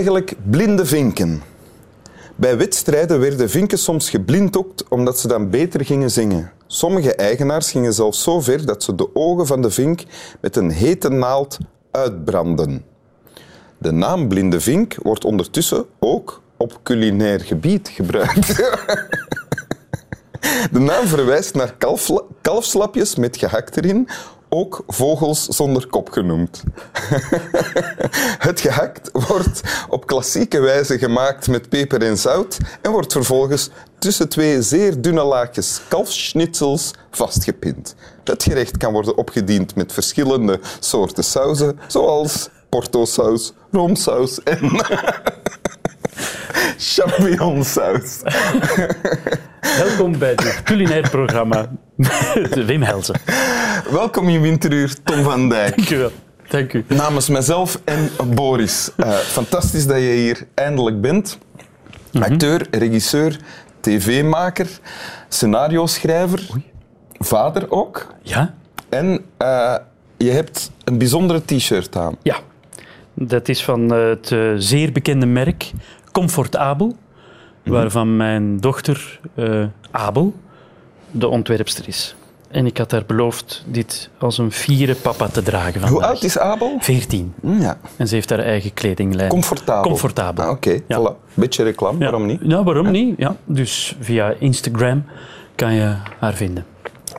eigenlijk blinde vinken? Bij wedstrijden werden vinken soms geblinddoekt omdat ze dan beter gingen zingen. Sommige eigenaars gingen zelfs zo ver dat ze de ogen van de vink met een hete naald uitbranden. De naam blinde vink wordt ondertussen ook op culinair gebied gebruikt. De naam verwijst naar kalfslapjes met gehakt erin, ook vogels zonder kop genoemd. Het gehakt wordt op klassieke wijze gemaakt met peper en zout en wordt vervolgens tussen twee zeer dunne laagjes kalfsschnitzels vastgepind. Het gerecht kan worden opgediend met verschillende soorten sauzen, zoals portosaus, roomsaus en champignonsaus. Welkom bij dit culinair programma Wim Helsen. Welkom in Winteruur, Tom van Dijk. Dank u wel. Dank u. Namens mezelf en Boris. Eh, fantastisch dat je hier eindelijk bent. Acteur, regisseur, tv-maker, scenario-schrijver, vader ook. Ja? En eh, je hebt een bijzondere t-shirt aan. Ja. Dat is van eh, het zeer bekende merk Comfortabel, waarvan mijn dochter eh, Abel de ontwerpster is. En ik had haar beloofd dit als een fiere papa te dragen vandaag. Hoe oud is Abel? 14. Hm, Ja, En ze heeft haar eigen kledinglijn. comfortabel. Comfortabel. Ah, Oké, Ja. voilà. Beetje reclame, Ja. waarom niet? Ja, waarom niet? Ja. Dus via Instagram kan je haar vinden.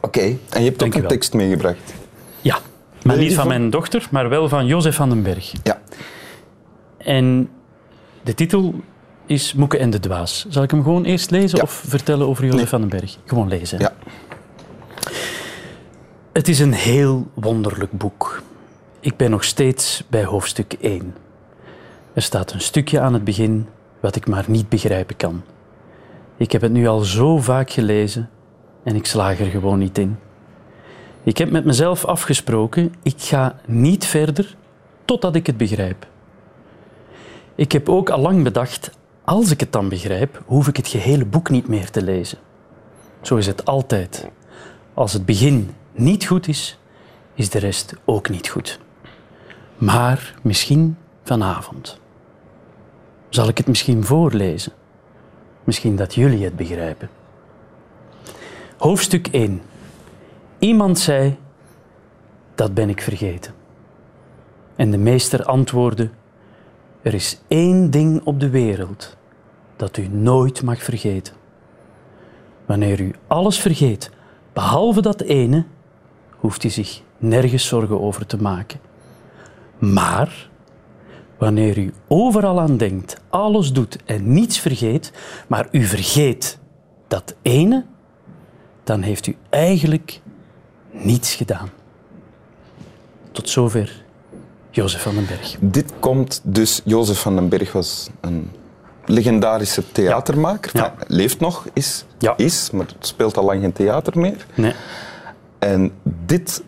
Oké, en je hebt Dank ook een wel. tekst meegebracht. Ja, maar niet van mijn dochter, maar wel van Jozef van den Berg. Ja. En de titel is Moeke en de Dwaas. Zal ik hem gewoon eerst lezen Ja. of vertellen over Jozef Nee. van den Berg? Gewoon lezen. hè? Ja. Het is een heel wonderlijk boek. Ik ben nog steeds bij hoofdstuk 1. Er staat een stukje aan het begin wat ik maar niet begrijpen kan. Ik heb het nu al zo vaak gelezen en ik slaag er gewoon niet in. Ik heb met mezelf afgesproken, ik ga niet verder totdat ik het begrijp. Ik heb ook al lang bedacht, als ik het dan begrijp, hoef ik het gehele boek niet meer te lezen. Zo is het altijd. Als het begin niet goed is, is de rest ook niet goed. Maar misschien vanavond. Zal ik het misschien voorlezen? Misschien dat jullie het begrijpen. Hoofdstuk 1. Iemand zei: Dat ben ik vergeten. En de meester antwoordde: Er is één ding op de wereld dat u nooit mag vergeten. Wanneer u alles vergeet, behalve dat ene, hoeft u zich nergens zorgen over te maken. Maar wanneer u overal aan denkt, alles doet en niets vergeet, maar u vergeet dat ene, dan heeft u eigenlijk niets gedaan. Tot zover Jozef van den Berg. Dit komt dus... Jozef van den Berg was een legendarische theatermaker. Ja. Enfin, leeft nog, is, Ja. is, maar speelt al lang geen theater meer. Nee. En dit,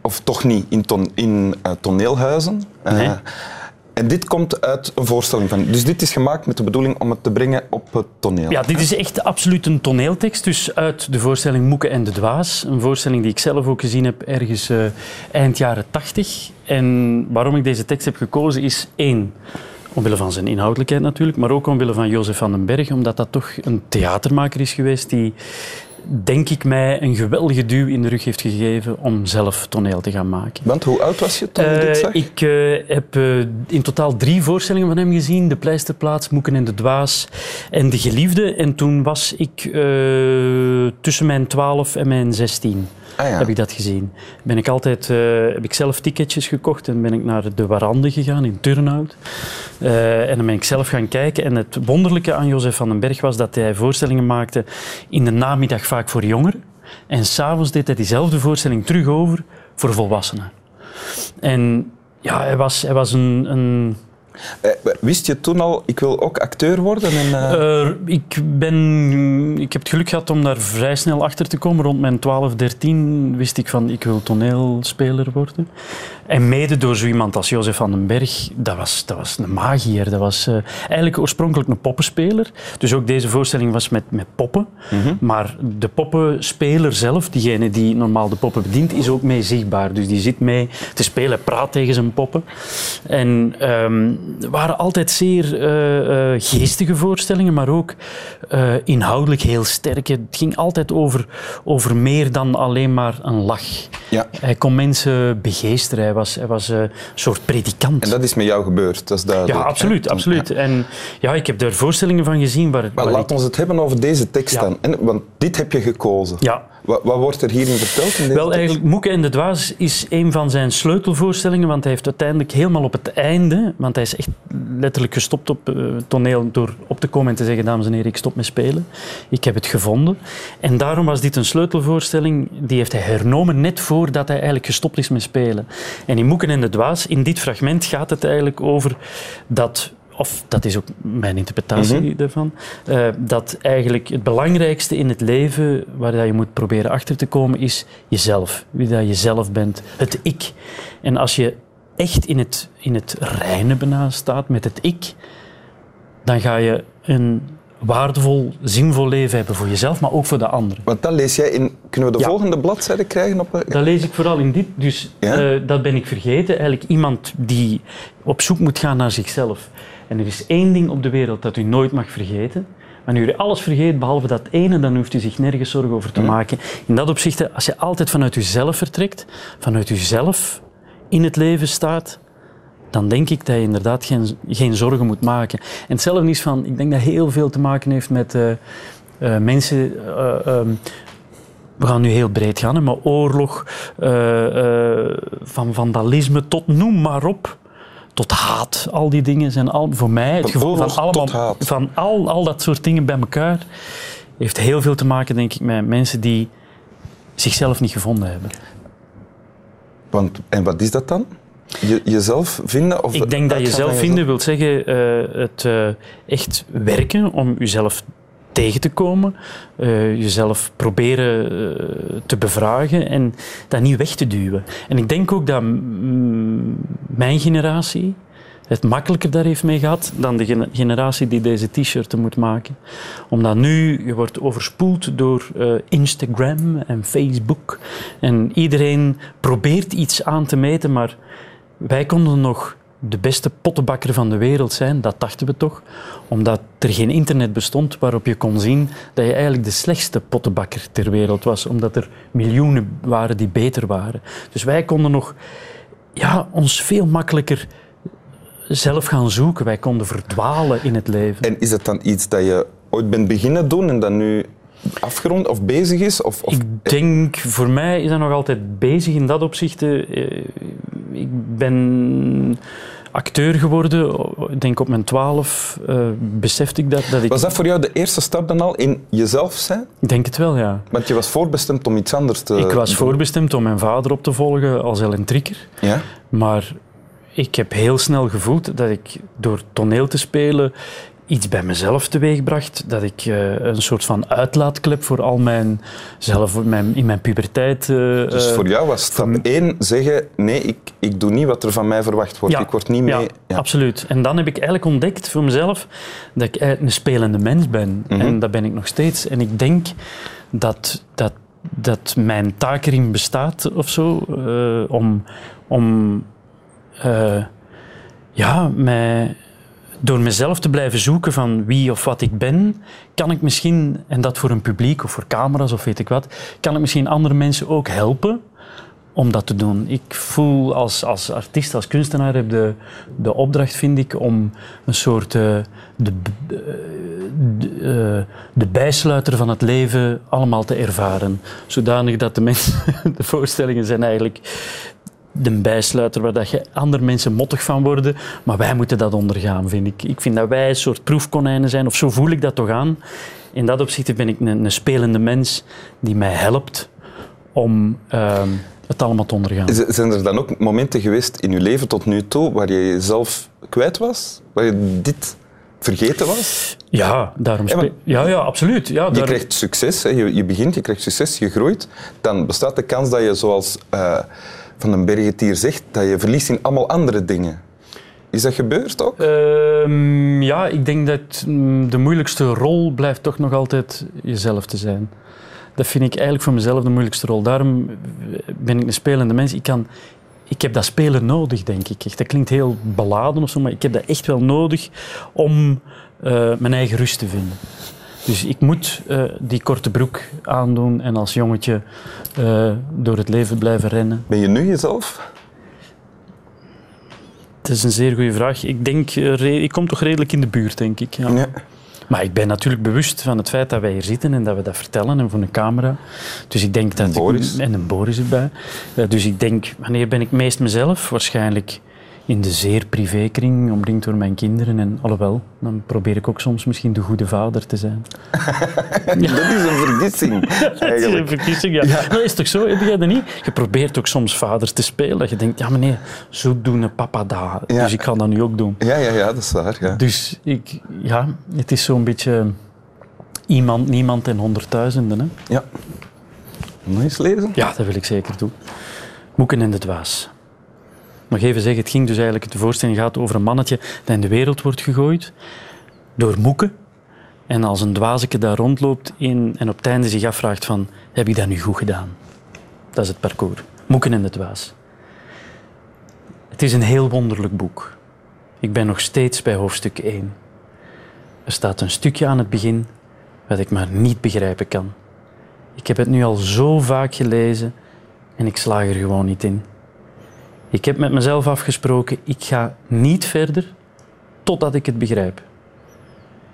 of toch niet, in, ton, in eh, toneelhuizen. Eh, Nee. en dit komt uit een voorstelling van... Dus dit is gemaakt met de bedoeling om het te brengen op het toneel. Ja, dit is echt absoluut een toneeltekst. Dus uit de voorstelling Moeke en de Dwaas. Een voorstelling die ik zelf ook gezien heb ergens eh, eind jaren tachtig. En waarom ik deze tekst heb gekozen is één. Omwille van zijn inhoudelijkheid natuurlijk, maar ook omwille van Jozef van den Berg, omdat dat toch een theatermaker is geweest die, denk ik, mij een geweldige duw in de rug heeft gegeven om zelf toneel te gaan maken. Want hoe oud was je toen je dit Eh, zag? ik eh, heb eh, in totaal drie voorstellingen van hem gezien. De Pleisterplaats, Moeken en de Dwaas en De Geliefde. En toen was ik tussen mijn 12 en mijn 16. Ah. Heb ik dat gezien. Ben ik altijd, eh, heb ik zelf ticketjes gekocht en ben ik naar de Warande gegaan in Turnhout. Eh, en dan ben ik zelf gaan kijken. En het wonderlijke aan Jozef van den Berg was dat hij voorstellingen maakte in de namiddag vaak voor jongeren. En s'avonds deed hij diezelfde voorstelling terug over voor volwassenen. En ja, hij was, hij was een... een wist je toen al, ik wil ook acteur worden? En, eh, eh, ik, ben, ik heb het geluk gehad om daar vrij snel achter te komen. Rond mijn 12, 13 wist ik van ik wil toneelspeler worden. En mede door zo iemand als Jozef van den Berg, dat was, dat was een magier. Dat was eh, eigenlijk oorspronkelijk een poppenspeler. Dus ook deze voorstelling was met, met poppen. Maar de poppenspeler zelf, diegene die normaal de poppen bedient, is ook mee zichtbaar. Dus die zit mee te spelen, praat tegen zijn poppen. En ehm, waren altijd zeer eh, eh, geestige voorstellingen, maar ook eh, inhoudelijk heel sterk. Het ging altijd over, over meer dan alleen maar een lach. Ja. Hij kon mensen begeesteren. Hij was, hij was een soort predikant. En dat is met jou gebeurd, dat is duidelijk. Ja, absoluut. absoluut. Ja. En ja, ik heb daar voorstellingen van gezien waar, Maar waar laat ik- ons het hebben over deze tekst Ja. dan. En, want dit heb je gekozen. Ja, Wat, wat wordt er hierin verteld in Wel, eigenlijk, Moeke en de Dwaas is een van zijn sleutelvoorstellingen, want hij heeft uiteindelijk helemaal op het einde, want hij is echt letterlijk gestopt op eh, toneel door op te komen en te zeggen, dames en heren, ik stop met spelen. Ik heb het gevonden. En daarom was dit een sleutelvoorstelling, die heeft hij hernomen net voordat hij eigenlijk gestopt is met spelen. En in Moeken en de Dwaas, in dit fragment gaat het eigenlijk over dat of dat is ook mijn interpretatie daarvan, eh, dat eigenlijk het belangrijkste in het leven waar dat je moet proberen achter te komen is jezelf. Wie dat je zelf bent, het ik. En als je echt in het, in het reine bijna staat met het ik, dan ga je een waardevol, zinvol leven hebben voor jezelf, maar ook voor de anderen. Want dat lees jij in... Kunnen we de Ja. volgende bladzijde krijgen? Op, Dat lees ik vooral in dit. Dus Ja? eh, dat ben ik vergeten. Eigenlijk iemand die op zoek moet gaan naar zichzelf. En er is één ding op de wereld dat u nooit mag vergeten. Wanneer u alles vergeet behalve dat ene, dan hoeft u zich nergens zorgen over te maken. In dat opzicht, als je altijd vanuit jezelf vertrekt, vanuit jezelf in het leven staat, dan denk ik dat je inderdaad geen, geen zorgen moet maken. En hetzelfde is van, ik denk dat heel veel te maken heeft met eh, eh, mensen. eh, ehm, we gaan nu heel breed gaan, hè, maar oorlog, van vandalisme tot noem maar op. Tot haat, al die dingen zijn al, voor mij het gevoel van, allemaal, van al, al dat soort dingen bij elkaar heeft heel veel te maken, denk ik, met mensen die zichzelf niet gevonden hebben. Want, en wat is dat dan? Je, jezelf vinden? Of Ik denk dat jezelf vinden wil zeggen eh, het eh, echt werken om jezelf tegen te komen, eh, jezelf proberen eh, te bevragen en dat niet weg te duwen. En ik denk ook dat mijn generatie het makkelijker daar heeft mee gehad dan de gene- generatie die deze t-shirten moet maken. Omdat nu, je wordt overspoeld door eh, Instagram en Facebook en iedereen probeert iets aan te meten, maar wij konden nog de beste pottenbakker van de wereld zijn, dat dachten we toch, omdat er geen internet bestond waarop je kon zien dat je eigenlijk de slechtste pottenbakker ter wereld was, omdat er miljoenen waren die beter waren. Dus wij konden nog ja, ons veel makkelijker zelf gaan zoeken. Wij konden verdwalen in het leven. En is dat dan iets dat je ooit bent beginnen doen en dat nu afgerond of bezig is? Of, of Ik denk, voor mij is dat nog altijd bezig in dat opzicht. eh, Ik ben acteur geworden, ik denk op mijn twaalf eh, besefte ik dat. dat ik, was dat voor jou de eerste stap dan al in jezelf zijn? ik denk het wel, ja. Want je was voorbestemd om iets anders te ik was voorbestemd om mijn vader op te volgen als Ellen Ja? Maar ik heb heel snel gevoeld dat ik door toneel te spelen iets bij mezelf teweegbracht. Dat ik eh, een soort van uitlaatklep voor al mijn zelf mijn, in mijn puberteit. eh, Dus eh, voor jou was stap één zeggen, nee, ik, ik doe niet wat er van mij verwacht wordt. Ja, ik word niet mee... Ja, Ja. absoluut. En dan heb ik eigenlijk ontdekt voor mezelf dat ik een spelende mens ben. Mhm. En dat ben ik nog steeds. En ik denk dat, dat, dat mijn taak erin bestaat of zo, om, om ja, mij, door mezelf te blijven zoeken van wie of wat ik ben, kan ik misschien, en dat voor een publiek of voor camera's of weet ik wat, kan ik misschien andere mensen ook helpen om dat te doen. Ik voel als, als artiest, als kunstenaar, heb de, de opdracht, vind ik, om een soort eh, de, de, eh, de bijsluiter van het leven allemaal te ervaren. Zodanig dat de mensen, de voorstellingen zijn eigenlijk de bijsluiter waar dat je andere mensen mottig van worden, maar wij moeten dat ondergaan, vind ik. Ik vind dat wij een soort proefkonijnen zijn, of zo voel ik dat toch aan. In dat opzicht ben ik een, een spelende mens die mij helpt om ehm, het allemaal te ondergaan. Zijn er dan ook momenten geweest in je leven tot nu toe waar je jezelf kwijt was? Waar je dit vergeten was? Ja, daarom Ja, spe- ja, ja, absoluut. Ja, Je daar- krijgt succes, hè. Je, je begint, je krijgt succes, je groeit. Dan bestaat de kans dat je, zoals eh, Van den Bergetier zegt, dat je verliest in allemaal andere dingen. Is dat gebeurd ook? Ehm, ja, ik denk dat mm, de moeilijkste rol blijft toch nog altijd jezelf te zijn. Dat vind ik eigenlijk voor mezelf de moeilijkste rol. Daarom ben ik een spelende mens. Ik kan ik heb dat spelen nodig, denk ik. Echt, Dat klinkt heel beladen of zo, maar ik heb dat echt wel nodig om eh, mijn eigen rust te vinden. Dus ik moet eh, die korte broek aandoen en als jongetje eh, door het leven blijven rennen. Ben je nu jezelf? Het is een zeer goede vraag. Ik denk, eh, ik kom toch redelijk in de buurt, denk ik. Ja. Ja. Maar ik ben natuurlijk bewust van het feit dat wij hier zitten en dat we dat vertellen en voor een camera. Dus ik denk dat... En Boris. Ik, en een Boris erbij. Dus ik denk, wanneer ben ik meest mezelf? Waarschijnlijk in de zeer privékring, omringd door mijn kinderen. En alhoewel, dan probeer ik ook soms misschien de goede vader te zijn. Dat is een vergissing, Dat is een vergissing, ja. Dat is toch zo? Heb jij dat niet? Je probeert ook soms vader te spelen. Dat je denkt, ja meneer, zo doen een papa dat. Ja. Dus ik ga dat nu ook doen. Ja, ja, ja, dat is waar. Ja. Dus ik, ja, het is zo'n beetje iemand, niemand en honderdduizenden. Hè? ja. Nog eens lezen? Ja, dat wil ik zeker doen. Moeken en de dwaas. Nog even zeggen, het ging dus eigenlijk, de voorstelling gaat over een mannetje dat in de wereld wordt gegooid door moeken. En als een dwazeke daar rondloopt in, en op het einde zich afvraagt van, heb ik dat nu goed gedaan? Dat is het parcours. Moeken en de dwaas. Het is een heel wonderlijk boek. Ik ben nog steeds bij hoofdstuk 1. Er staat een stukje aan het begin wat ik maar niet begrijpen kan. Ik heb het nu al zo vaak gelezen en ik slaag er gewoon niet in. Ik heb met mezelf afgesproken, ik ga niet verder totdat ik het begrijp.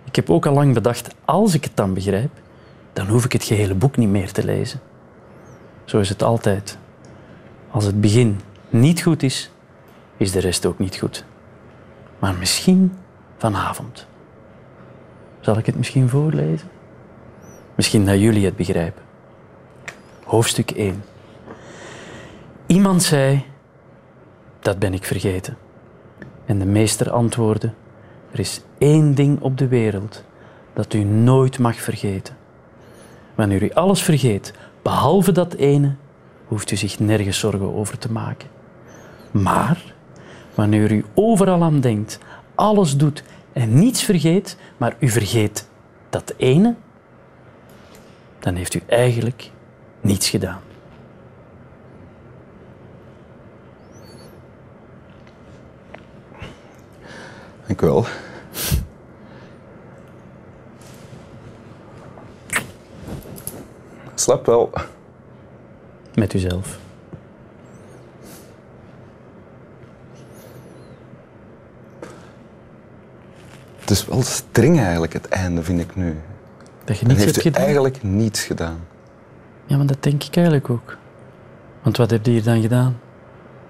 Ik heb ook al lang bedacht, als ik het dan begrijp, dan hoef ik het gehele boek niet meer te lezen. Zo is het altijd. Als het begin niet goed is, is de rest ook niet goed. Maar misschien vanavond. Zal ik het misschien voorlezen? Misschien dat jullie het begrijpen. Hoofdstuk 1. Iemand zei, dat ben ik vergeten. En de meester antwoordde, er is één ding op de wereld dat u nooit mag vergeten. Wanneer u alles vergeet, behalve dat ene, hoeft u zich nergens zorgen over te maken. Maar wanneer u overal aan denkt, alles doet en niets vergeet, maar u vergeet dat ene, dan heeft u eigenlijk niets gedaan. U wel. Slap wel. Met uzelf. Het is wel streng eigenlijk, het einde, vind ik nu. Dat je niets heeft hebt gedaan. eigenlijk niets gedaan. Ja, maar dat denk ik eigenlijk ook. Want wat heb je hier dan gedaan?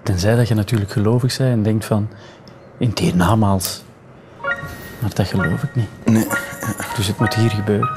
Tenzij dat je natuurlijk gelovig bent en denkt van... In het hiernamaals. Maar dat geloof ik niet. Nee. Dus het moet hier gebeuren.